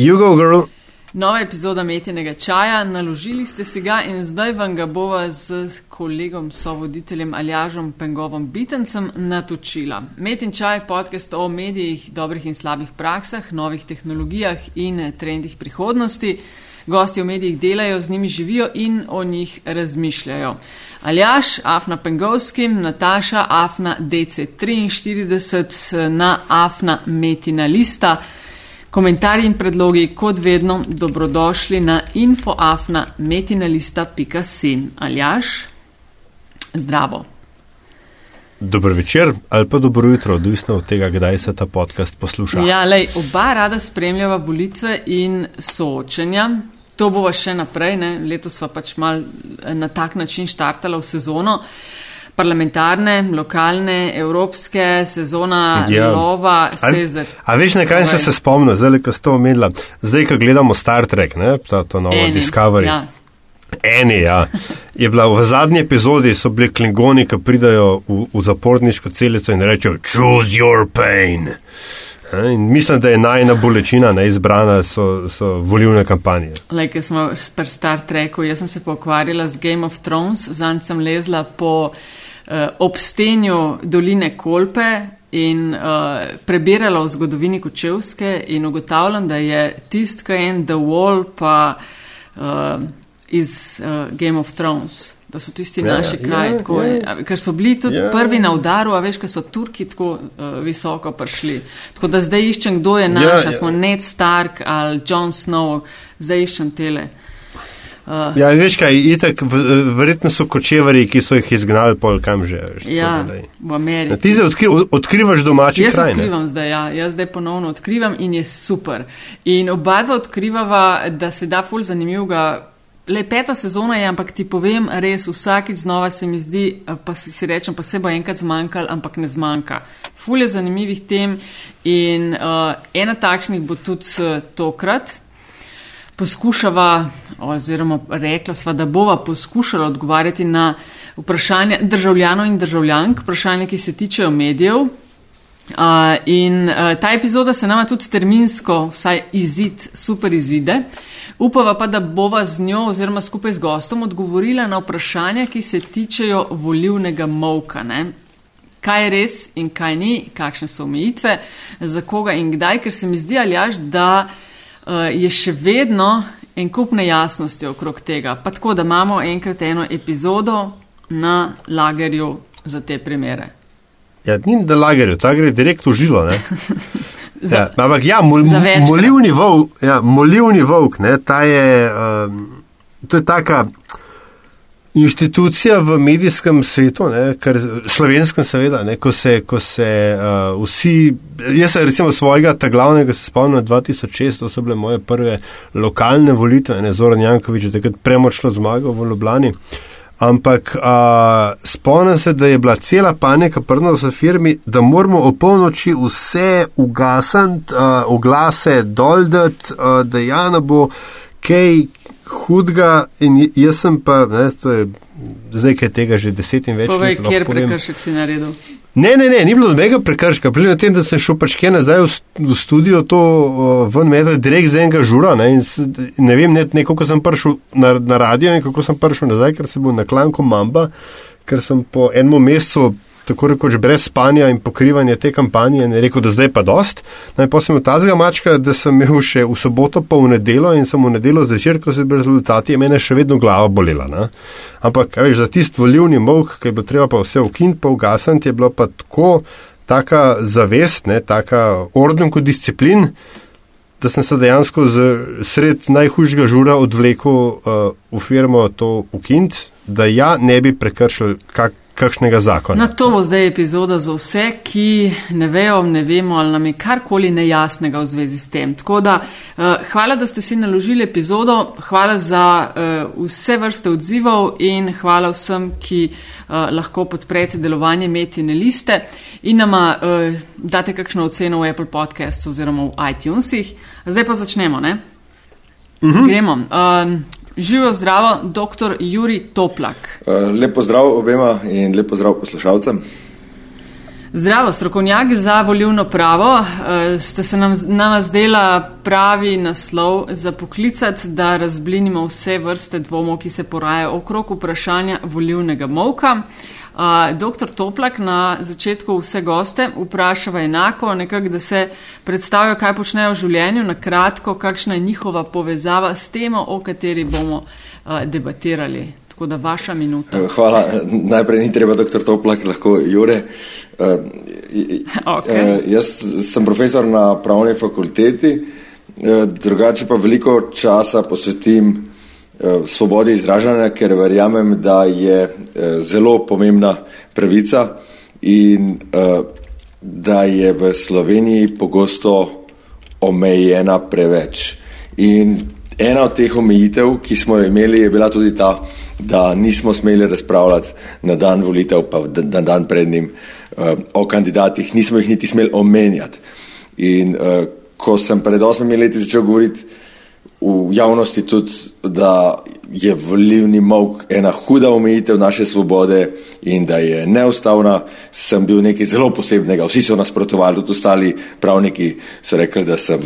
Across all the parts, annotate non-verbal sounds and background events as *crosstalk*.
Jugo Girl. Nova epizoda Metinega čaja, naložili ste si ga in zdaj vam ga bova z kolegom, sovoditeljem Aljažom Pengovom Bitencem natočila. Metin čaj, podcast o medijih, dobrih in slabih praksah, novih tehnologijah in trendih prihodnosti. Gosti v medijih delajo, z njimi živijo in o njih razmišljajo. Aljaš, Afna Pengovskim, Nataša, Afna DC43, na Afna Metina lista. Komentarji in predlogi, kot vedno, dobrodošli na infoafna.metinalista.sin. Aljaš, zdravo. Dobro večer ali pa dobro jutro, odvisno od tega, kdaj se ta podcast posluša. Ja, lej, oba rada spremljava volitve in soočenja. To bova še naprej, ne? letos sva pač mal na tak način štartala v sezono. Parlamentarne, lokalne, evropske, sezona ja. lova, vse za. A veš, na kaj sem se spomnil, zdaj, ko si to omenila? Zdaj, ko gledamo Star Trek, ne, to novo Eni, Discovery. Ja. Eni, ja. Je bila v zadnji epizodi, so bili klingoni, ki pridajo v, v zaporniško celico in rečejo: Choose your pain. In mislim, da je najna bolečina neizbrana, so, so volivne kampanje. Like, smo pri Star Treku, jaz sem se pokvarila z Game of Thrones, zanj sem lezla po uh, obstenju doline Kolpe in uh, prebirala v zgodovini Kočevske in ugotavljam, da je tist, kaj je The Wall pa uh, iz uh, Game of Thrones da so tisti ja, naši kraji, ja, ja. ker so bili tudi ja. prvi na udaru, a veš, ker so Turki tako uh, visoko prišli. Tako da zdaj iščem, kdo je naš, ja, ja. smo Ned Stark ali Jon Snow, zdaj iščem tele. Uh, ja, veš kaj, itak, verjetno so kočevari, ki so jih izgnali pol kam že. Ja, v Ameriki. Ja, ti zdaj odkri, odkrivaš domači jaz kraj. Jaz odkrivam ne? zdaj, ja, jaz zdaj ponovno odkrivam in je super. In oba dva odkrivava, da se da ful zanimivega Le peta sezona je, ampak ti povem, res vsakič znova se mi zdi, eh, pa si, si rečem, pa se bo enkrat zmanjkal, ampak ne zmanjka. Fulje zanimivih tem in uh, ena takšnih bo tudi tokrat. Poskušava, oziroma rekla sva, da bova poskušala odgovarjati na vprašanja državljanov in državljank, vprašanja, ki se tičejo medijev. Uh, in uh, ta epizoda se nama tudi terminsko, vsaj izid, super izide. Upava pa, da bova z njo oziroma skupaj z gostom odgovorila na vprašanja, ki se tičejo volivnega molka. Ne? Kaj je res in kaj ni, kakšne so omejitve, za koga in kdaj, ker se mi zdi, aljaš, da uh, je še vedno en kup nejasnosti okrog tega. Pa tako, da imamo enkrat eno epizodo na lagerju za te primere. Ja, ni na lagerju, ta gre direkt v žilo. *laughs* Za, ja, ampak ja, mol, molivni volk, ja, molivni volk ne, je, um, to je taka inštitucija v medijskem svetu, ne, kar, slovenskem seveda, ne, ko se, ko se uh, vsi, jaz se recimo svojega, ta glavnega se spomnim 2006, to so bile moje prve lokalne volitve, ne, Zoran Jankovič je takrat premočno zmagal v Ljubljani. Uh, Ampak spomnim se, da je bila cela panika prna v firmi, da moramo o polnoči vse ugasniti, oglase doldati, da Jana bo kaj hudega in jaz sem pa, ne, to je zdaj kaj tega že deset in več let. Povej, kjer prekršek si naredil. Ne, ne, ne, ni bilo nobenega prekrška. Pri tem, da sem šel pač kje nazaj v, v studio, to ven med, direkt z enega žura. Ne, ne vem, ne, ne, kako sem prišel na, na radio in kako sem prišel nazaj, ker sem bil na klanku Mamba, ker sem po enem mesecu tako rekoč brez spanja in pokrivanja te kampanje in rekel, da zdaj pa dost. Naj posem od tazga mačka, da sem imel še v soboto pa v nedelo in sem v nedelo zvečer, ko so bili rezultati, mene še vedno glava bolela. Ne? Ampak, veš, za tist volivni mok, ki je bilo treba pa vse ukin, pa ugasniti, je bilo pa tako, taka zavest, ne, taka orden kot disciplin, da sem se dejansko sred najhujšega žura odvlekel uh, v firmo to ukint, da ja ne bi prekršil kak, kakšnega zakona. Na to bo zdaj epizoda za vse, ki ne vejo, ne vemo, ali nam je karkoli nejasnega v zvezi s tem. Tako da uh, hvala, da ste si naložili epizodo, hvala za uh, vse vrste odzivov in hvala vsem, ki uh, lahko podprete delovanje Metine liste in nama uh, date kakšno oceno v Apple Podcasts oziroma v iTunesih. Zdaj pa začnemo, ne? Mhm. Gremo. Uh, Živijo zdravo, dr. Juri Toplak. Eh, lepo zdrav obema in lepo zdrav poslušalcem. Zdravo, strokovnjak za volivno pravo. Eh, ste se nam, nam zdela pravi naslov za poklicati, da razblinimo vse vrste dvomov, ki se porajajo okrog vprašanja volivnega molka. Uh, doktor Toplak na začetku vse goste vprašava enako, nekako, da se predstavijo, kaj počnejo v življenju, na kratko, kakšna je njihova povezava s temo, o kateri bomo uh, debatirali. Tako da vaša minuta. Hvala. Najprej ni treba doktor Toplak, lahko Jure. Uh, okay. uh, jaz sem profesor na pravni fakulteti, uh, drugače pa veliko časa posvetim Eh, svobodi izražanja, ker verjamem, da je eh, zelo pomembna pravica in eh, da je v Sloveniji pogosto omejena preveč. In ena od teh omejitev, ki smo jo imeli, je bila tudi ta, da nismo smeli razpravljati na dan volitev, pa na dan pred njim o kandidatih, nismo jih niti smeli omenjati. In ko sem pred osmimi leti začel govoriti, v javnosti tudi, da je volivni mok ena huda omejitev naše svobode in da je neustavna, sem bil nekaj zelo posebnega. Vsi so nasprotovali, tudi ostali pravniki so rekli, da sem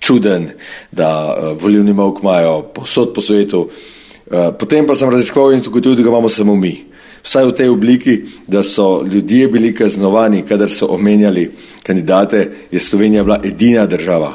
čuden, da uh, volivni mok imajo posod po svetu. Uh, potem pa sem raziskoval in tudi, da ga imamo samo mi. Vsaj v tej obliki, da so ljudje bili kaznovani, kadar so omenjali kandidate, je Slovenija bila edina država,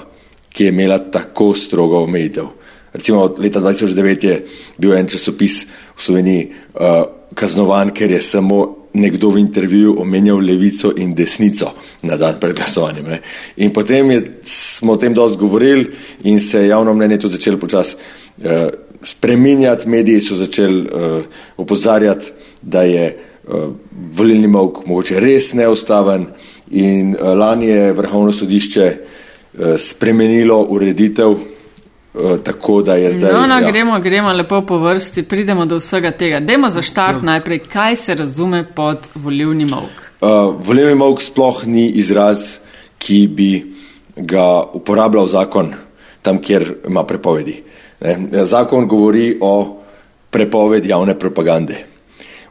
ki je imela tako strogo omejitev. Recimo leta 2009 je bil en časopis v Sloveniji uh, kaznovan, ker je samo nekdo v intervjuju omenjal levico in desnico na dan pred glasovanjem. In potem je, smo o tem dosti govorili in se je javno mnenje tudi začelo počasi uh, spreminjati, mediji so začeli uh, opozarjati, da je uh, volilni mok mogoče res neustaven in uh, lani je vrhovno sodišče uh, spremenilo ureditev, eh, tako da je zdaj. No, no, ja. gremo, gremo lepo po vrsti, pridemo do vsega tega. Demo za štart no. najprej, kaj se razume pod volivni mok. Uh, volivni mok sploh ni izraz, ki bi ga uporabljal zakon tam, kjer ima prepovedi. Ne? Zakon govori o prepovedi javne propagande.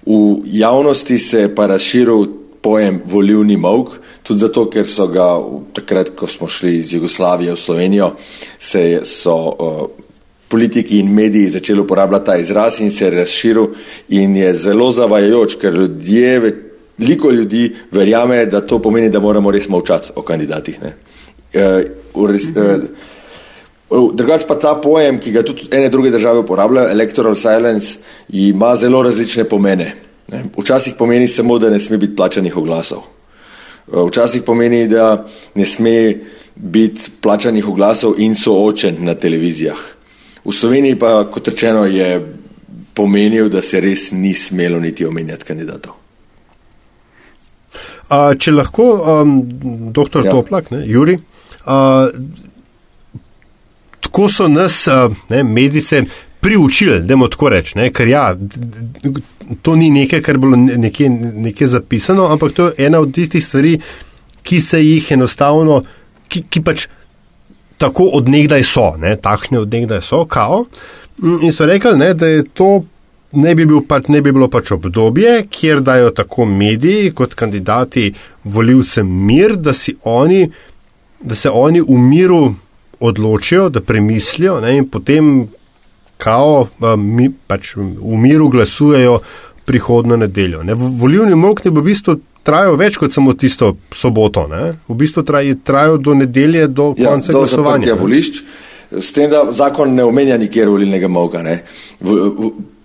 V javnosti se je pa razširil pojem volivni mok, tudi zato, ker so ga takrat, ko smo šli iz Jugoslavije v Slovenijo, se so uh, politiki in mediji začeli uporabljati ta izraz in se je razširil in je zelo zavajajoč, ker ljudje, veliko ljudi verjame, da to pomeni, da moramo res molčati o kandidatih. Uh, res, uh, Drugač pa ta pojem, ki ga tudi ene druge države uporabljajo, electoral silence, ima zelo različne pomene. Včasih pomeni samo, da ne sme biti plačanih oglasov. Včasih pomeni, da ne sme biti plačanih oglasov in soočen na televizijah. V Sloveniji pa, kot rečeno, je pomenil, da se res ni smelo niti omenjati kandidatov. A, če lahko, um, doktor ja. Toplak, ne, Juri, a, tako so nas, a, ne, medice, priučili, da mu tako rečem, ker ja, to ni nekaj, kar je bilo nekje, nekje zapisano, ampak to je ena od tistih stvari, ki se jih enostavno, ki, ki pač tako odnegdaj so, ne, takšne odnegdaj so, kao. In so rekli, ne, da je to. Ne bi, bil pač, ne bi bilo pač obdobje, kjer dajo tako mediji kot kandidati voljivcem mir, da, oni, da se oni v miru odločijo, da premislijo ne, in potem kao, mi pač v miru glasujejo prihodno nedeljo. Ne. Volivni mok ne bo v bistvu trajal več kot samo tisto soboto, ne. v bistvu trajajo do nedelje, do ja, konca do glasovanja. S tem, da zakon ne omenja nikjer volilnega moka.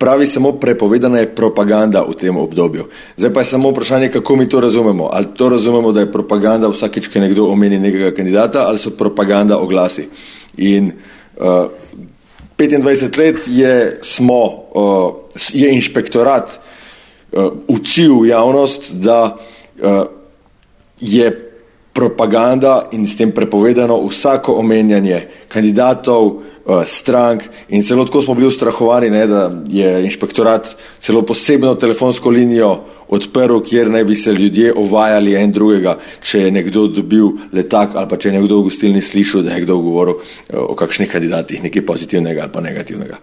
Pravi samo prepovedana je propaganda v tem obdobju. Zdaj pa je samo vprašanje, kako mi to razumemo. Ali to razumemo, da je propaganda vsakeč, ko nekdo omeni nekega kandidata, ali so propaganda oglasi. In uh, 25 let je, smo, uh, je inšpektorat uh, učil javnost, da uh, je propaganda in s tem prepovedano vsako omenjanje kandidatov, strank in celo tako smo bili ustrahovani, ne, da je inšpektorat celo posebno telefonsko linijo odprl, kjer naj bi se ljudje ovajali en drugega, če je nekdo dobil letak ali pa če je nekdo v gostilni slišal, da je kdo govoril uh, o kakšnih kandidatih, nekaj pozitivnega ali pa negativnega.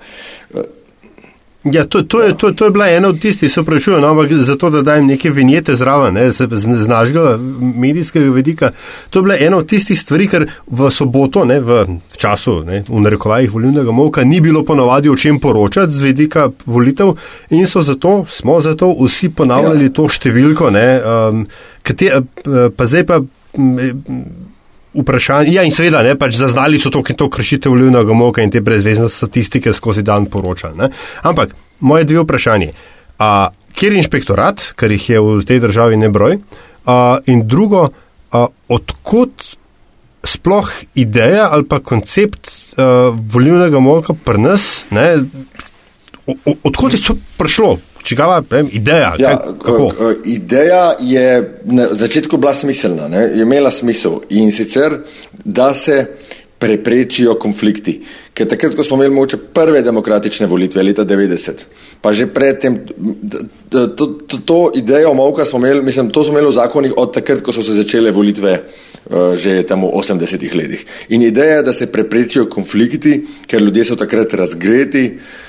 Ja, to, to, je, to, to je bila ena od tistih, se pravičujem, no, ampak zato, da dajem neke vinjete zraven, ne, z, z, z našega medijskega vedika. To je bila ena od tistih stvari, ker v soboto, ne, v, v času, ne, v narekovajih volilnega moka, ni bilo ponovadi o čem poročati z vedika volitev in so zato, smo zato vsi ponavljali ja. to številko, ne, um, kate, pa zdaj pa. Vprašanje. Ja, in seveda, ne, pač zaznali so to, ki to kršite volilnega moka in te brezvezne statistike skozi dan poročali. Ampak moje dve vprašanje. A, kjer je inšpektorat, ker jih je v tej državi ne broj? A, in drugo, a, odkot sploh ideja ali pa koncept a, volilnega moka pri nas, ne, odkot je to prišlo? Čigava vem, ideja? Ja, kaj, ideja je na začetku bila smiselna, ne? je imela smisel in sicer, da se preprečijo konflikti. Ker takrat, ko smo imeli moče prve demokratične volitve leta 90, pa že predtem, to, to, to, idejo molka smo imeli, mislim, to smo imeli v zakonih od takrat, ko so se začele volitve uh, že tam v 80-ih letih. In ideja je, da se preprečijo konflikti, ker ljudje so takrat razgreti, uh, Eh,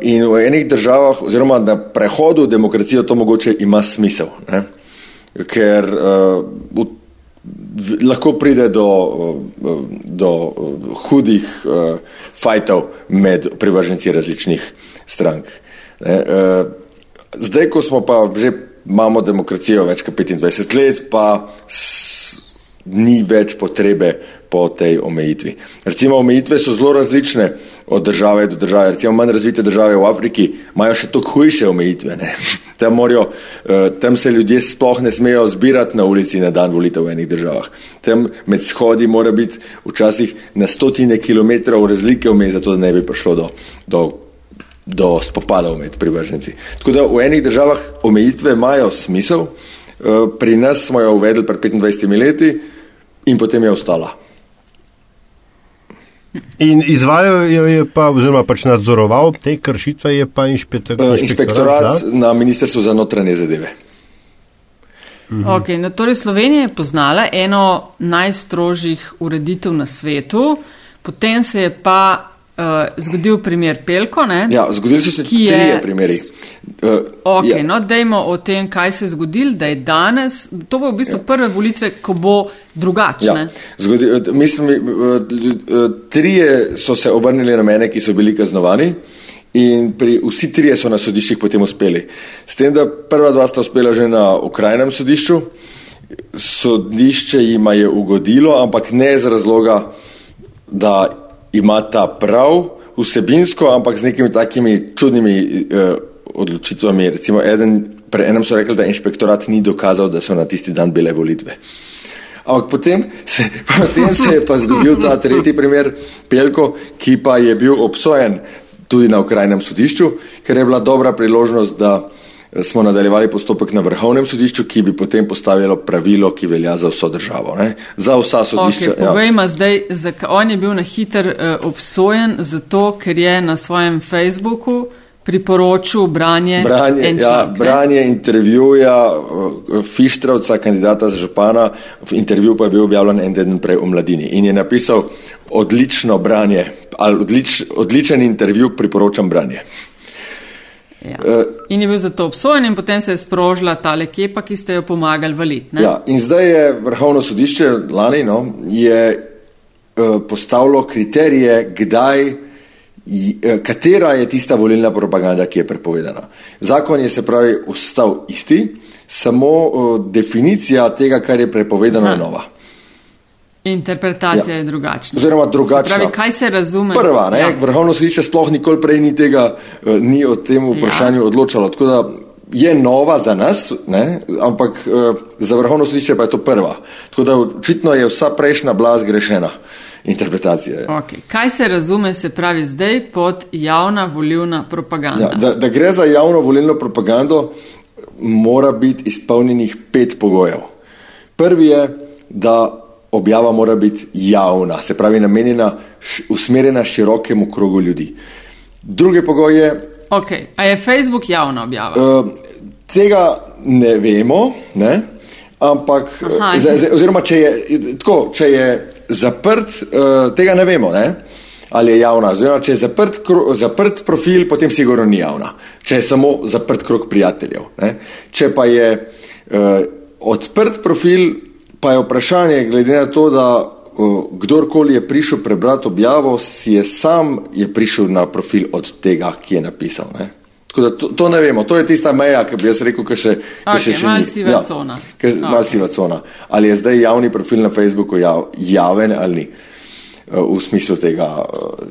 in v enih državah, oziroma na prehodu v demokracijo, to mogoče ima smisel, ne? ker uh, v, v, lahko pride do, uh, do hudih uh, fajtov med privrženci različnih strank. Ne? Uh, zdaj, ko smo pa že imamo demokracijo več kot 25 let, pa s, ni več potrebe po tej omejitvi. Recimo, omejitve so zelo različne od države do države. Recimo, manj razvite države v Afriki imajo še toliko hujše omejitve. *laughs* Tam, morajo, uh, tam se ljudje sploh ne smejo zbirati na ulici na dan volitev v enih državah. Tam med shodi mora biti včasih na stotine kilometrov razlike vmes, zato da ne bi prišlo do, do, do spopadov med privrženci. Tako da v enih državah omejitve imajo smisel, uh, pri nas smo jo uvedli pred 25 leti in potem je ostala. In izvajal jo je pa, oziroma pač nadzoroval te kršitve, je pa inšpektor, uh, inšpektorat za? na Ministrstvu za notranje zadeve. Mhm. Okay, no, torej Slovenija je poznala eno najstrožjih ureditev na svetu, potem se je pa uh, zgodil primer Pelko. Ne, ja, zgodili so se tri primeri. Uh, ok, ja. no, dejmo o tem, kaj se je zgodilo, da je danes, to bo v bistvu ja. prve volitve, ko bo drugačne. Ja. Mislim, trije so se obrnili na mene, ki so bili kaznovani. In pri, vsi trije so na sodiščih potem uspeli. S tem, da prva dva sta uspela že na okrajnem sodišču, sodišče jima je ugodilo, ampak ne z razloga, da ima ta prav vsebinsko, ampak z nekimi takimi čudnimi uh, odločitvami. Recimo, eden, pre enem so rekli, da inšpektorat ni dokazal, da so na tisti dan bile volitve. Ampak potem se, *laughs* potem se je pa zgodil ta tretji primer, Pelko, ki pa je bil obsojen tudi na okrajnem sodišču, ker je bila dobra priložnost, da smo nadaljevali postopek na vrhovnem sodišču, ki bi potem postavilo pravilo, ki velja za vso državo. Ne? Za vsa sodišča. Okay, povejma ja. zdaj, zakaj on je bil na hiter uh, obsojen, zato ker je na svojem Facebooku priporočil branje, branje, ja, branje intervjuja uh, Fištravca, kandidata za župana. Intervju pa je bil objavljen en teden prej v mladini in je napisal odlično branje, odlič, odličen intervju, priporočam branje. Ja. Uh, in je bil zato obsojen, in potem se je sprožila ta lekepa, ki ste jo pomagali valiti. Ja, in zdaj je vrhovno sodišče lani no, je, uh, postavilo kriterije, kdaj, uh, katera je tista volilna propaganda, ki je prepovedana. Zakon je se pravi ostal isti, samo uh, definicija tega, kar je prepovedano, Aha. je nova. Interpretacija ja. je drugačna. Oziroma drugačna. Pravi, kaj se razume? Prva, ja. vrhovno sodišče sploh nikoli prej ni tega, eh, ni o tem vprašanju ja. odločalo. Tako da je nova za nas, ne? ampak eh, za vrhovno sodišče pa je to prva. Tako da očitno je vsa prejšnja bila zgrešena. Interpretacija. Okay. Kaj se razume, se pravi zdaj pod javna volilna propaganda? Ja, da, da gre za javno volilno propagando, mora biti izpolnjenih pet pogojev. Prvi je, da objava mora biti javna, se pravi namenjena, usmerjena širokemu krogu ljudi. Drugi pogoj je. Okay. A je Facebook javna objava? Uh, tega ne vemo, ne? ampak, z, z, oziroma če je, tako, če je zaprt, uh, tega ne vemo. Ne? ali je javna. Oziroma, če je zaprt, zaprt profil, potem sigurno ni javna, če je samo zaprt krok prijateljev. Ne? Če pa je uh, odprt profil, pa je vprašanje, glede na to, da kdorkoli je prišel prebrati objavo, si je sam je prišel na profil od tega, ki je napisal. Ne? Da, to, to ne vemo, to je tista meja, ki bi jaz rekel, ki še, okay, še, še ni. Ja, okay. Mal siva cona. Ali je zdaj javni profil na Facebooku jav, javen ali ni, uh, v smislu tega. Uh,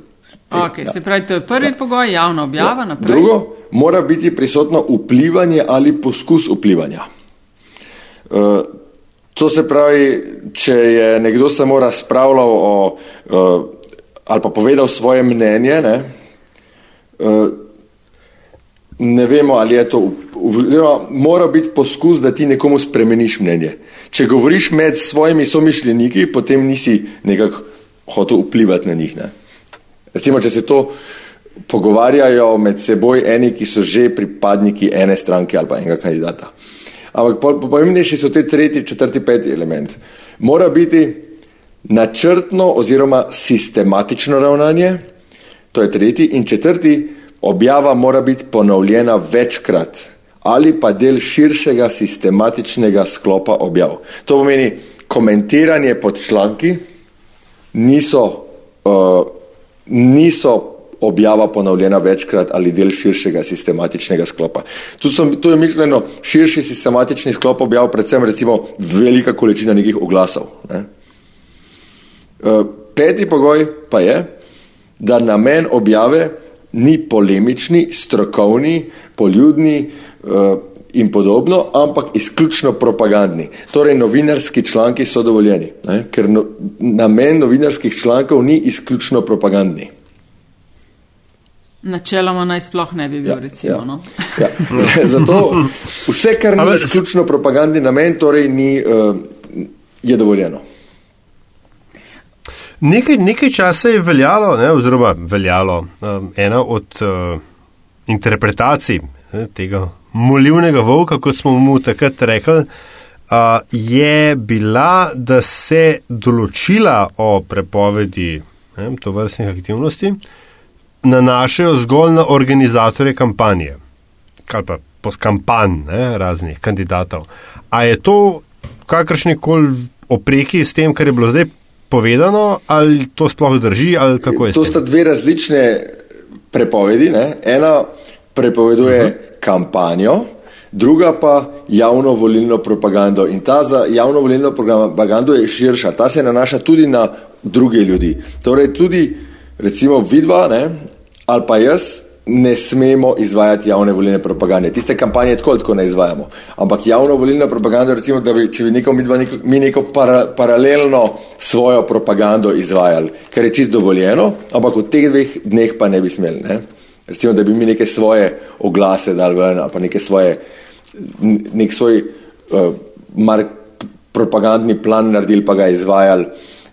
Te, okay, ja. Se pravi, to je prvi ja. pogoj, javna objava. Ja. Drugo, mora biti prisotno vplivanje ali poskus vplivanja. Uh, to se pravi, če je nekdo samo razpravljal o, uh, ali pa povedal svoje mnenje, ne, uh, ne vemo, ali je to, oziroma mora biti poskus, da ti nekomu spremeniš mnenje. Če govoriš med svojimi somišljeniki, potem nisi nekako hotel vplivati na njih. Ne? Recimo, če se to pogovarjajo med seboj eni, ki so že pripadniki ene stranke ali pa enega kandidata. Ampak pomembnejši so te tretji, četrti, peti element. Mora biti načrtno oziroma sistematično ravnanje, to je tretji, in četrti, Objava mora biti ponovljena večkrat ali pa del širšega sistematičnega sklopa objav. To pomeni, komentiranje pod članki niso, uh, niso objava ponovljena večkrat ali del širšega sistematičnega sklopa. Tu, so, tu je mišljeno širši sistematični sklop objav, predvsem recimo velika količina nekih oglasov. Ne? Uh, peti pogoj pa je, da namen objave ni polemični, strokovni, poljudni uh, in podobno, ampak izključno propagandni. Torej, novinarski članki so dovoljeni, ne? ker no, namen novinarskih člankov ni izključno propagandni. Načeloma naj sploh ne bi bil, ja, recimo. Ja, no? ja. *laughs* Zato vse, kar ni izključno propagandni namen, torej ni, uh, je dovoljeno. Nekaj, nekaj časa je veljalo, ne, oziroma veljalo um, ena od uh, interpretacij ne, tega molivnega volka, kot smo mu takrat rekli, uh, je bila, da se določila o prepovedi to vrstnih aktivnosti nanašajo zgolj na organizatore kampanje, ali pa po kampanj raznih kandidatov. A je to kakršni koli opreki s tem, kar je bilo zdaj povedano, ali to sploh drži, ali kako je to? To sta dve različne prepovedi. Ne? Ena prepoveduje uh -huh. kampanjo, druga pa javno volilno propagando. In ta za javno volilno propagando je širša, ta se nanaša tudi na druge ljudi. Torej, tudi recimo vidva ne? Ali pa jaz ne smemo izvajati javne volilne propagande. Tiste kampanje tako tako ne izvajamo. Ampak javno volilno propagando, recimo, da bi, če bi neko, mi, dva, neko, mi neko para, paralelno svojo propagando izvajali, kar je čist dovoljeno, ampak v teh dveh dneh pa ne bi smeli. Ne? Recimo, da bi mi neke svoje oglase dal ven, ali pa neke svoje, nek svoj uh, mark, propagandni plan naredili, pa ga izvajali.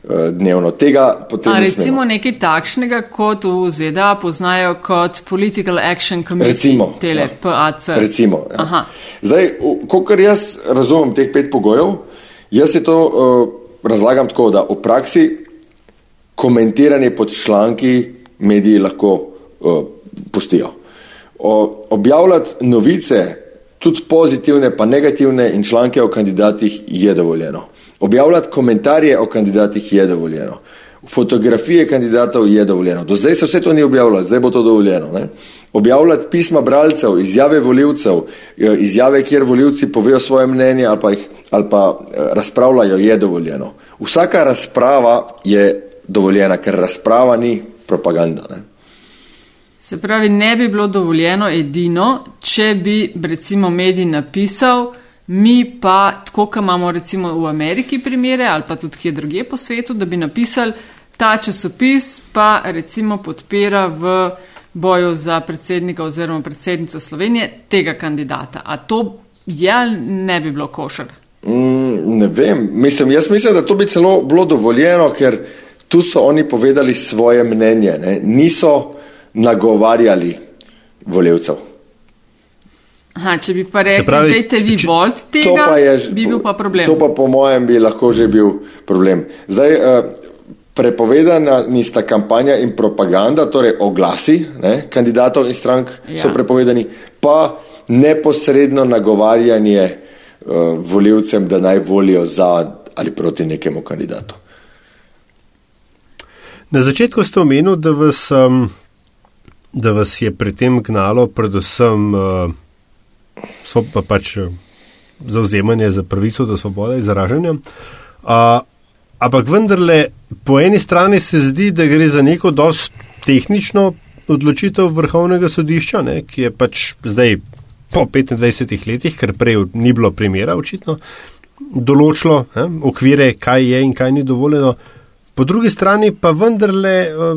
Dnevno. Tega potem ne recimo nekaj takšnega, kot v ZDA poznajo kot Political Action Committee, recimo, tele, ja. PAC. Recimo, ja. Zdaj, kolikor jaz razumem teh pet pogojev, jaz se to uh, razlagam tako, da v praksi komentiranje pod članki mediji lahko uh, pustijo. O, objavljati novice, tudi pozitivne pa negativne in članke o kandidatih je dovoljeno. Objavljati komentarje o kandidatih je dovoljeno. Fotografije kandidatov je dovoljeno. Do zdaj se vse to ni objavljalo, zdaj bo to dovoljeno. Ne? Objavljati pisma bralcev, izjave voljivcev, eh, izjave, kjer voljivci povejo svoje mnenje ali pa, jih, ali pa eh, razpravljajo, je dovoljeno. Vsaka razprava je dovoljena, ker razprava ni propaganda. Ne? Se pravi, ne bi bilo dovoljeno edino, če bi recimo medij napisal, Mi pa, tako kot imamo recimo v Ameriki primere ali pa tudi kje druge po svetu, da bi napisali ta časopis, pa recimo podpira v boju za predsednika oziroma predsednico Slovenije tega kandidata. A to je ali ne bi bilo košar? Mm, ne vem, mislim, jaz mislim, da to bi celo bilo dovoljeno, ker tu so oni povedali svoje mnenje, ne? niso nagovarjali voljevcev. Aha, če bi pa rekli, da ste vi volt tega, je, bi bil pa problem. To pa po mojem bi lahko že bil problem. Zdaj, uh, prepovedana nista kampanja in propaganda, torej oglasi ne, kandidatov in strank ja. so prepovedani, pa neposredno nagovarjanje uh, voljivcem, da naj volijo za ali proti nekemu kandidatu. Na začetku ste omenili, da, um, da vas je pri tem gnalo predvsem uh, pa pač uh, zauzemanje za pravico do svobode izražanja. Uh, ampak vendarle, po eni strani se zdi, da gre za neko dost tehnično odločitev vrhovnega sodišča, ne, ki je pač zdaj po 25 letih, ker prej ni bilo primera, očitno, določilo ne, okvire, kaj je in kaj ni dovoljeno. Po drugi strani pa vendarle, eh,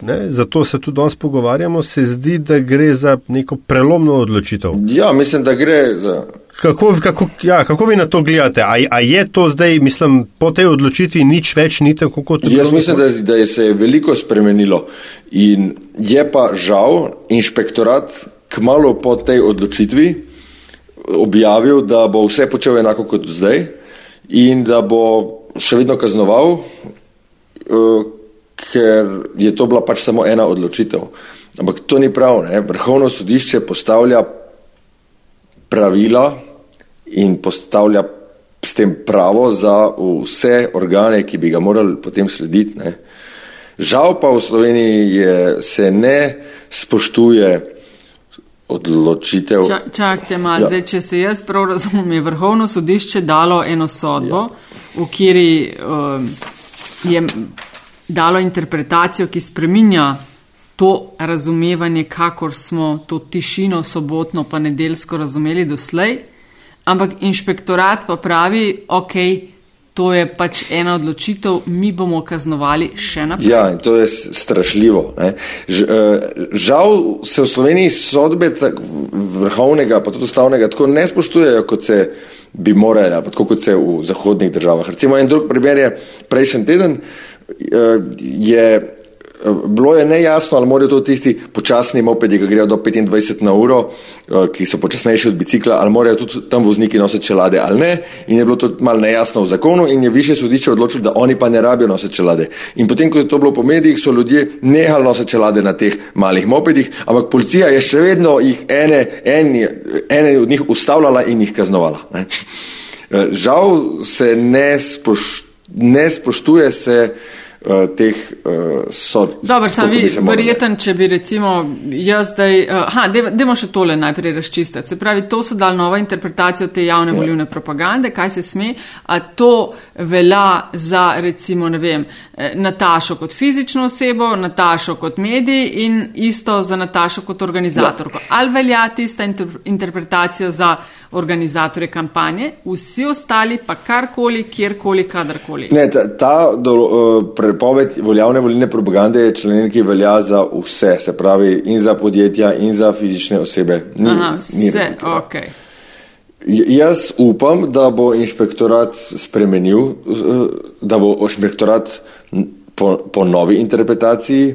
ne, zato se tudi danes pogovarjamo, se zdi, da gre za neko prelomno odločitev. Ja, mislim, da gre za. Kako, kako, ja, kako vi na to gledate? A, a je to zdaj, mislim, po tej odločitvi nič več ni tako, kot bilo? Jaz mislim, da, da je se je veliko spremenilo in je pa žal inšpektorat kmalo po tej odločitvi objavil, da bo vse počel enako kot zdaj in da bo še vedno kaznoval, uh, ker je to bila pač samo ena odločitev. Ampak to ni prav. Ne? Vrhovno sodišče postavlja pravila in postavlja s tem pravo za vse organe, ki bi ga morali potem slediti. Ne? Žal pa v Sloveniji je, se ne spoštuje odločitev. Ča, čakajte malo, ja. če se jaz prav razumem, je vrhovno sodišče dalo eno sodbo, ja. v kateri um, je dalo interpretacijo, ki spreminja to razumevanje, kakor smo to tišino sobotno pa nedelsko razumeli doslej, ampak inšpektorat pa pravi, ok, to je pač ena odločitev, mi bomo kaznovali še naprej. Ja, in to je strašljivo. Eh, žal se v Sloveniji sodbe vrhovnega, pa tudi ustavnega, tako ne spoštujejo, kot se bi morali, tako kot se v zahodnih državah. Recimo en drug primer je prejšnji teden, Eh, je bilo je nejasno, ali morajo to tisti počasni mopedi, ki grejo do 25 na uro, eh, ki so počasnejši od bicikla, ali morajo tudi tam vozniki nositi čelade ali ne. In je bilo to malo nejasno v zakonu in je više sodišče odločilo, da oni pa ne rabijo nositi čelade. In potem, ko je to bilo po medijih, so ljudje nehali nositi čelade na teh malih mopedih, ampak policija je še vedno jih ene, ene, ene od njih ustavljala in jih kaznovala. Ne. Žal se ne, spoš, ne spoštuje se uh, teh uh, sodb. Dobro, sem vi verjeten, če bi recimo jaz zdaj, uh, ha, dajmo še tole najprej razčistiti. Se pravi, to so dal nova interpretacija te javne ja. volivne propagande, kaj se sme, a to velja za recimo, ne vem, Natašo kot fizično osebo, Natašo kot medij in isto za Natašo kot organizatorko. Ja. Ali velja tista inter interpretacija za organizatore kampanje, vsi ostali pa karkoli, kjerkoli, kadarkoli. Ne, ta, ta do, uh, prepoved voljavne volilne propagande je člen, ki velja za vse, se pravi in za podjetja, in za fizične osebe. Ni, Aha, vse, ok. Jaz upam, da bo inšpektorat spremenil, uh, da bo inšpektorat po, po novi interpretaciji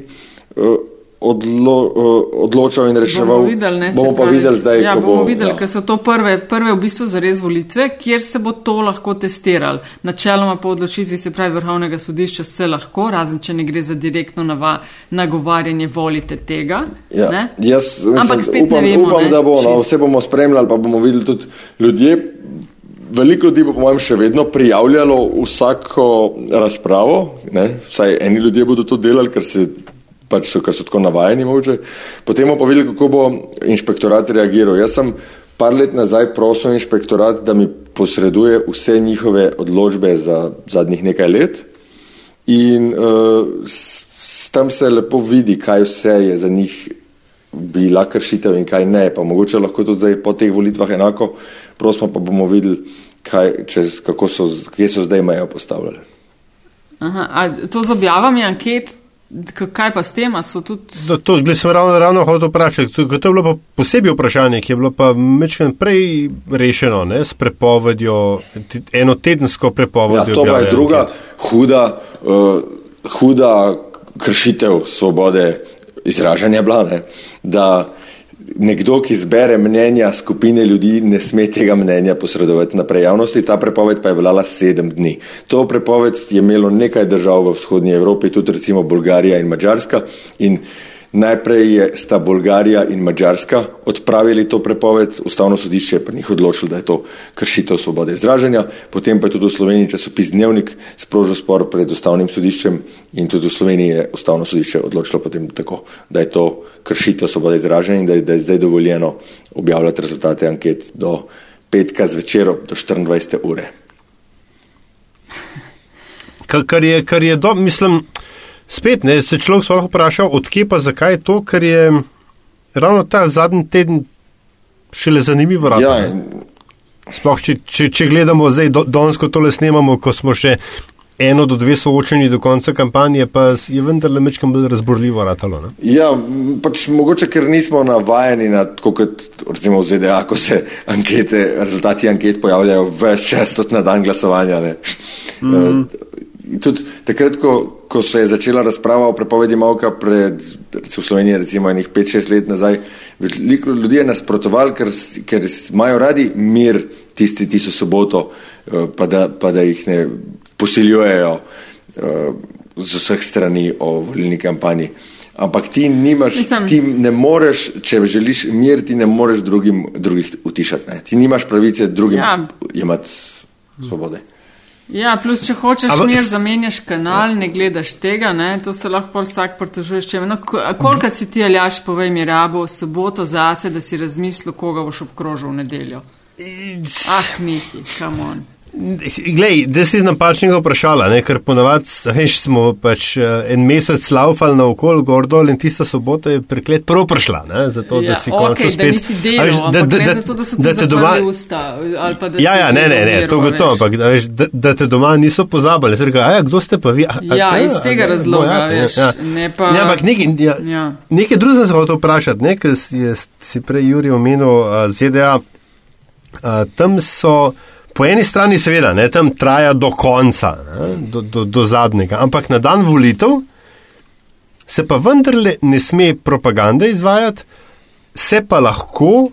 uh, odlo, uh, odločal in reševal. Bomo videli, ne, bomo pa pravi, videli zdaj, ja, ko bomo bo, videli, ja. ker so to prve, prve v bistvu zares volitve, kjer se bo to lahko testiralo. Načeloma po odločitvi se pravi vrhovnega sodišča se lahko, razen če ne gre za direktno nava, nagovarjanje volite tega. Ja. Jaz, mislim, Ampak spet upam, ne vemo. Upam, ne, da bo, no, vse bomo spremljali, pa bomo videli tudi ljudje. Veliko ljudi bo, po mojem, še vedno prijavljalo vsako razpravo, ne? vsaj eni ljudje bodo to delali, ker se pač so, ker so tako navajeni mogoče. Potem bomo pa videli, kako bo inšpektorat reagiral. Jaz sem par let nazaj prosil inšpektorat, da mi posreduje vse njihove odločbe za zadnjih nekaj let in uh, s, s tam se lepo vidi, kaj vse je za njih bila kršitev in kaj ne. Pa mogoče lahko tudi zdaj po teh volitvah enako, prosimo pa bomo videli, kaj, čez, kako so, kje so zdaj mejo postavljali. Aha, to z objavami anket Kaj pa s tem? To sem ravno, ravno hotel vprašati. To, to je bilo pa posebej vprašanje, ki je bilo pa mečken prej rešeno ne, s prepovedjo, eno tedensko prepovedjo. Ja, to pa je druga huda, uh, huda kršitev svobode izražanja blane. Da nekdo, ki zbere mnenja skupine ljudi, ne sme tega mnenja posredovati naprej javnosti. Ta prepoved pa je veljala sedem dni. To prepoved je imelo nekaj držav v vzhodnji Evropi, tudi recimo Bolgarija in Mačarska. In Najprej je, sta Bolgarija in Mačarska odpravili to prepoved, ustavno sodišče pa njih odločilo, da je to kršitev svobode izražanja, potem pa je tudi v Sloveniji časopis Dnevnik sprožil spor pred ustavnim sodiščem in tudi v Sloveniji je ustavno sodišče odločilo potem tako, da je to kršitev svobode izražanja in da je, da je zdaj dovoljeno objavljati rezultate anket do petka zvečer do 24. ure. Kar je, kar je do, mislim, Spet ne, se človek lahko vpraša, odkje pa zakaj je to, ker je ravno ta zadnji teden šele zanimivo. Rado, ja, Sploh, če, če, če gledamo zdaj, do, danes, ko tole snemamo, ko smo še eno do dve soočeni do konca kampanje, pa je vendarle mečkam bolj razborljivo ratalo. Ne? Ja, pač mogoče, ker nismo navajeni na to, kot recimo v ZDA, ko se ankete, rezultati anket pojavljajo ves čas na dan glasovanja. Mm -hmm tudi takrat, ko, ko se je začela razprava o prepovedi malka pred, recimo v Sloveniji, recimo enih 5-6 let nazaj, veliko ljudi je nasprotoval, ker, ker imajo radi mir tisti, ki so soboto, eh, pa da, pa da jih ne posiljujejo uh, z vseh strani o volilni kampanji. Ampak ti nimaš, Mislim. ti ne moreš, če želiš mir, ti ne moreš drugim, drugih utišati. Ne? Ti nimaš pravice drugim ja. imati svobode. Ja, plus, če hočeš Aba, mir, zamenjaš kanal, ne gledaš tega, ne, to se lahko vsak pritožuje. No, koliko si ti aljaš, povej mi, rabo soboto zase, da si razmislil, koga boš obkrožil v nedeljo? Ah, Miki, come on. Glej, da si napačnega vprašala, ne? ker ponavadi smo pač uh, en mesec laufali na okol, gor dol in tista sobota je preklet prvo prišla. Ne? Zato, ja, da si končno okay, spet. Da nisi delal, veš, da, da, da, zato, da so da te doma. Usta, ja, ja, ne, ne, ne, to gotovo, ampak da, veš, da, da te doma niso pozabili. Zdaj, a ja, kdo ste pa vi? A, ja, a, iz tega a, razloga, a, veš, ja. ne pa. Ja, ampak nekaj, ja, ja. nekaj drugega sem se hotel vprašati, ne? ker si, si prej Juri omenil uh, ZDA. Uh, tam so. Po eni strani, seveda, ne, tam traja do konca, ne, do, do, do zadnjega, ampak na dan volitev se pa vendarle ne sme propaganda izvajati, se pa lahko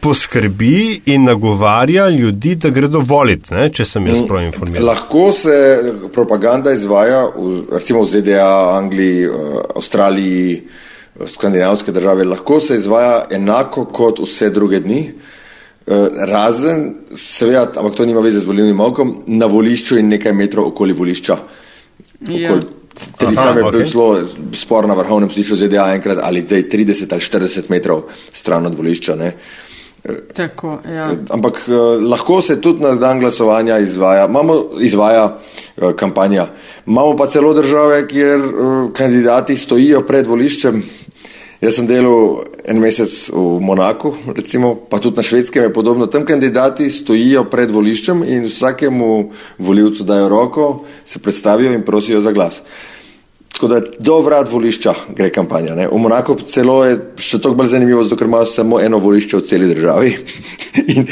poskrbi in nagovarja ljudi, da gredo voliti, ne, če sem jaz mm, prav informiran. Lahko se propaganda izvaja v, recimo v ZDA, Angliji, eh, Avstraliji, eh, skandinavske države, lahko se izvaja enako kot vse druge dni. Eh, razen, seveda, ampak to nima veze z volilnim okom, na volišču in nekaj metrov okoli volišča. Ja. Okoli, Aha, tam je okay. bil zelo spor na vrhovnem sodišču ZDA enkrat ali zdaj 30 ali 40 metrov stran od volišča. Ne. Eh, Tako, ja. Eh, ampak lahko se tudi na dan glasovanja izvaja, imamo, izvaja kampanja. Imamo pa celo države, kjer kandidati stojijo pred voliščem Jaz sem delal en mesec v Monaku, recimo, pa tudi na švedskem je podobno. Tam kandidati stojijo pred voliščem in vsakemu voljivcu dajo roko, se predstavijo in prosijo za glas. Tako da do vrat volišča gre kampanja. Ne? V Monaku celo je še toliko bolj zanimivo, zato ker imajo samo eno volišče v celi državi. *laughs* in...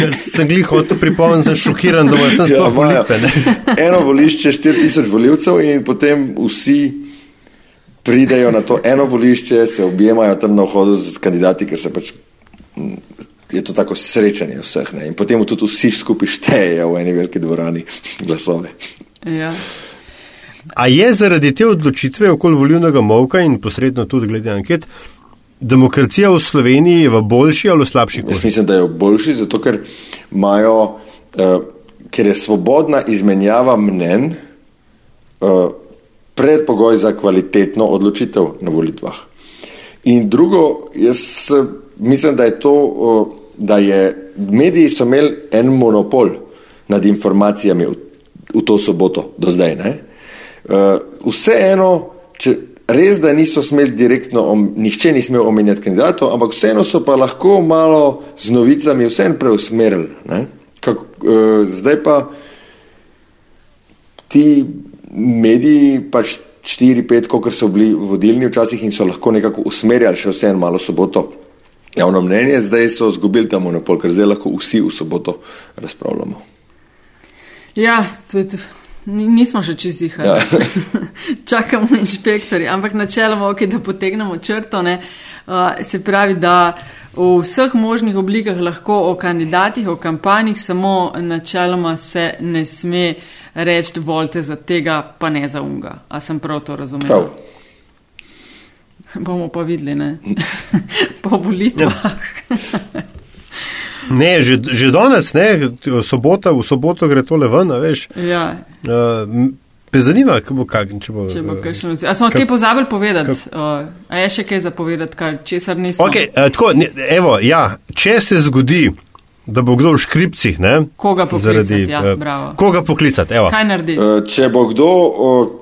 ja, sem jih hotel pripomniti, sem šokiran, da imajo tam sploh ja, volitve. *laughs* eno volišče, 4000 voljivcev in potem vsi pridejo na to eno volišče, se objemajo tam na vhodu z kandidati, ker se pač je to tako srečanje vseh. Ne? In potem tudi vsi skupaj štejejo v eni veliki dvorani glasove. Ja. A je zaradi te odločitve okoli volilnega molka in posredno tudi glede anket, demokracija v Sloveniji v boljši ali v slabši koži? Jaz mislim, da je v boljši, zato ker imajo, uh, ker je svobodna izmenjava mnen, uh, predpogoj za kvalitetno odločitev na volitvah. In drugo, jaz mislim, da je to, da je mediji so imeli en monopol nad informacijami v, v to soboto do zdaj. Ne? E, vseeno, če res, da niso smeli direktno, nihče ni smel omenjati kandidatov, ampak vseeno so pa lahko malo z novicami vseeno preusmerili. Kak, uh, zdaj pa ti mediji, pač 4-5, kot so bili vodilni včasih in so lahko nekako usmerjali še vseeno malo soboto. Javno mnenje, zdaj so izgubili ta monopol, ker zdaj lahko vsi v soboto razpravljamo. Ja, tudi Nismo še čizihali. Ja. *laughs* Čakamo inšpektori, ampak načeloma, ok, da potegnemo črto. Ne, uh, se pravi, da v vseh možnih oblikah lahko o kandidatih, o kampanjih, samo načeloma se ne sme reči, volte za tega, pa ne za unga. A sem prav to razumel? Prav. Bomo pa videli, ne? *laughs* po volitvah. Ja. Ne, že, že danes, ne, sobota, v soboto gre tole ven, veš. Ja. Uh, Me zanima, kako bo kak, če bo. Če bo kakšno, a smo kak, kaj pozabili povedati? Kak, uh, a je še kaj za povedati, kar česar nismo? Okay, uh, tako, ne, evo, ja, če se zgodi, da bo kdo v škripcih, ne? Koga poklicati? Ja, uh, koga poklicati? Evo. Kaj naredi? Uh, če bo kdo uh,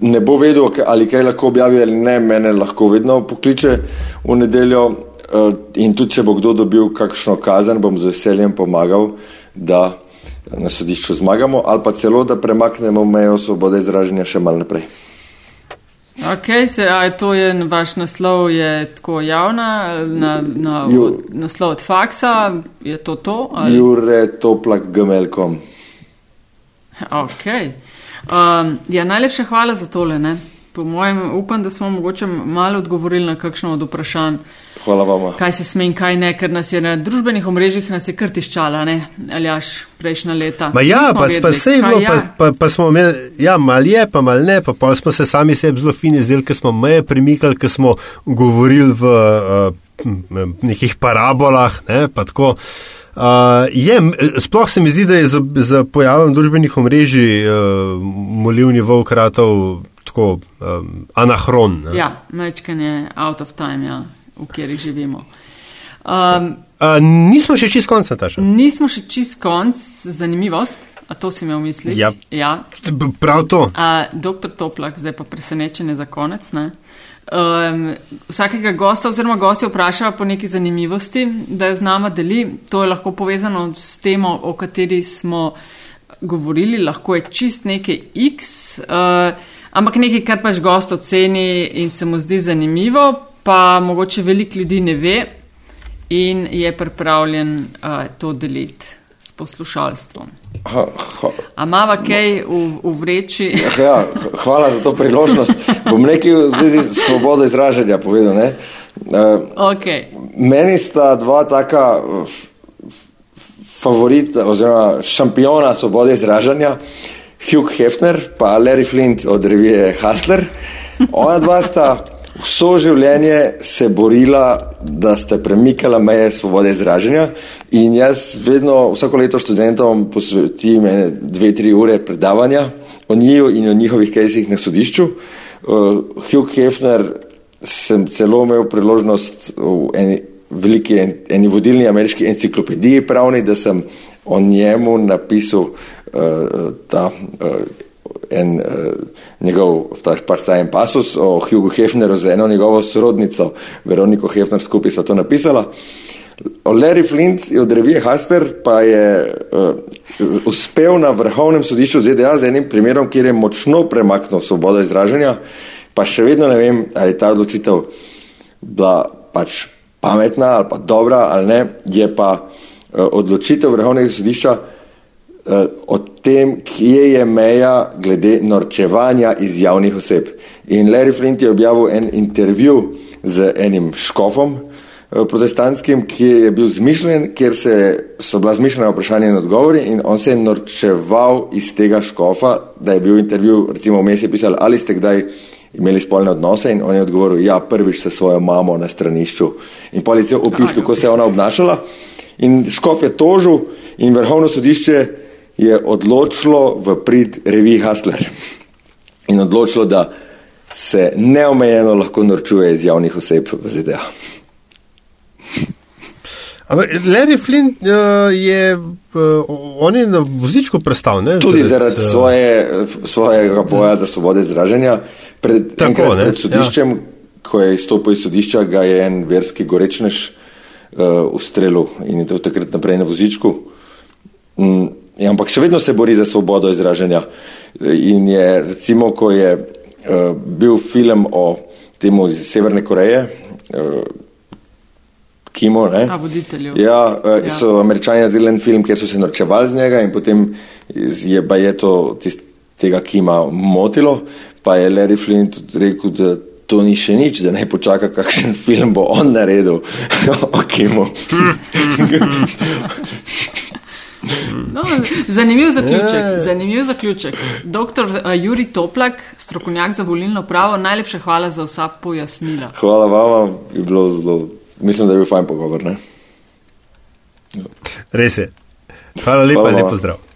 ne bo vedel, ali kaj lahko objavi ali ne, mene lahko vedno pokliče v nedeljo. Eh, in tudi, če bo kdo dobil kakšno kazen, bom z veseljem pomagal, da na sodišču zmagamo, ali pa celo, da premaknemo mejo svobode izražanja še malo naprej. Ok, se, a je to je vaš naslov, je tako javna, na, na, Ju, od, naslov od faksa, je to to? Ali? Jure Toplak Gmelkom. Ok. Um, ja, najlepša hvala za tole, ne? Po mojem, upam, da smo mogoče malo odgovorili na kakšno od vprašanj. Hvala vam. Kaj se sme in kaj ne, ker nas je na družbenih omrežjih nas je krtiščala, ne, aljaš, prejšnja leta. Ma ja, pa, pa se je bilo, ja? pa, pa, pa smo imeli, ja, mal je, pa mal ne, pa, pa smo se sami sebi zelo fini zdeli, ker smo meje premikali, ker smo govorili v uh, nekih parabolah, ne, pa tako. Uh, je, sploh se mi zdi, da je za, za pojavom družbenih omrežij uh, molivni volkratov tako um, anahron. Ne? Ja, mečken je out of time, ja, v kateri živimo. Um, uh, nismo še čist konc, Nataša. Nismo še čist konc, zanimivost. A to si imel v mislih? Ja. ja. Prav to. A, doktor Toplak, zdaj pa presenečenje za konec. Um, vsakega gosta oziroma gostja vpraša po neki zanimivosti, da jo z nama deli. To je lahko povezano s temo, o kateri smo govorili, lahko je čist nekaj X. Uh, ampak nekaj, kar pač gost oceni in se mu zdi zanimivo, pa mogoče veliko ljudi ne ve in je pripravljen uh, to deliti s poslušalstvom. Amava kaj v, v vreči? ja, hvala za to priložnost. Bom nekaj v zvezi s svobodo izražanja povedal. Uh, okay. Meni sta dva taka favorita oziroma šampiona svobode izražanja. Uh, Hugh Hefner pa Larry Flint od revije Hustler. Ona dva sta vso življenje se borila, da sta premikala meje svobode izražanja. In jaz vedno, vsako leto študentom posvetim dve, tri ure predavanja o njiju in o njihovih kajsih na sodišču. Uh, Hugh Hefner sem celo imel priložnost v eni veliki, eni vodilni ameriški enciklopediji pravni, da sem o njemu napisal ta uh, en uh, njegov part-time pasus o Hugo Hefneru z eno njegovo sorodnico, Veroniko Hefner, skupaj sva to napisala. O Larry Flint od revije Haster pa je uh, uspel na vrhovnem sodišču ZDA z enim primerom, kjer je močno premaknil svobodo izražanja, pa še vedno ne vem, ali je ta odločitev bila pač pametna ali pa dobra ali ne, je pa uh, odločitev vrhovnega sodišča uh, Eh, o tem, kje je meja glede norčevanja iz javnih oseb. In Larry Flint je objavil en intervju z enim škofom eh, protestantskim, ki je bil zmišljen, kjer se, so bila zmišljena vprašanja in odgovori in on se je norčeval iz tega škofa, da je bil intervju, recimo vmes je pisal, ali ste kdaj imeli spolne odnose? In on je odgovoril, ja, prvič se svojo mamo na stranišču. In policijo opis, kako se je ona obnašala. In škof je tožil in vrhovno sodišče je odločilo v prid reviji Hustler in odločilo, da se neomejeno lahko norčuje iz javnih oseb v ZDA. Larry Flint uh, je, uh, on je na vozičku prestal, ne? Tudi zaradi uh, svoje, svojega boja za svobodo izražanja. Pred, tako, pred sodiščem, ja. ko je izstopil iz sodišča, ga je en verski gorečnež uh, ustrelil in je to takrat naprej na vozičku. Mm, Ja, ampak še vedno se bori za svobodo izražanja. In je, recimo, ko je uh, bil film o temu iz Severne Koreje, uh, Kimo, ne? A, voditelju. Ja, uh, ja. so američani naredili en film, kjer so se norčevali z njega in potem je, je to tist, tega Kima motilo, pa je Larry Flint rekel, da to ni še nič, da ne počaka, kakšen film bo on naredil *laughs* o Kimu. *laughs* *laughs* No, zanimiv zaključek. Zanimiv zaključek. Doktor uh, Juri Toplak, strokovnjak za volilno pravo, najlepša hvala za vsa pojasnila. Hvala vam, je bilo zelo, mislim, da je bil fajn pogovor. Ne? Res je. Hvala lepa in lepo zdrav.